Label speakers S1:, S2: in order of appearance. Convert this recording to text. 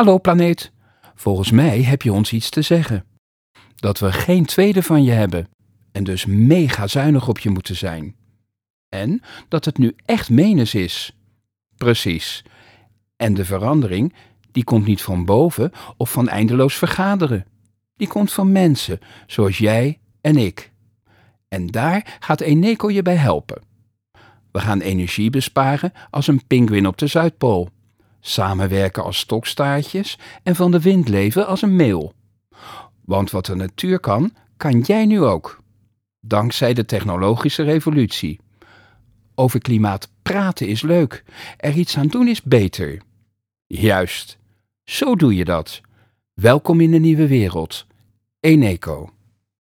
S1: Hallo planeet, volgens mij heb je ons iets te zeggen. Dat we geen tweede van je hebben en dus mega zuinig op je moeten zijn. En dat het nu echt menens is. Precies. En de verandering, die komt niet van boven of van eindeloos vergaderen. Die komt van mensen, zoals jij en ik. En daar gaat Eneco je bij helpen. We gaan energie besparen als een pinguïn op de Zuidpool. Samenwerken als stokstaartjes en van de wind leven als een meeuw. Want wat de natuur kan, kan jij nu ook. Dankzij de technologische revolutie. Over klimaat praten is leuk, er iets aan doen is beter. Juist, zo doe je dat. Welkom in de nieuwe wereld. Eneco.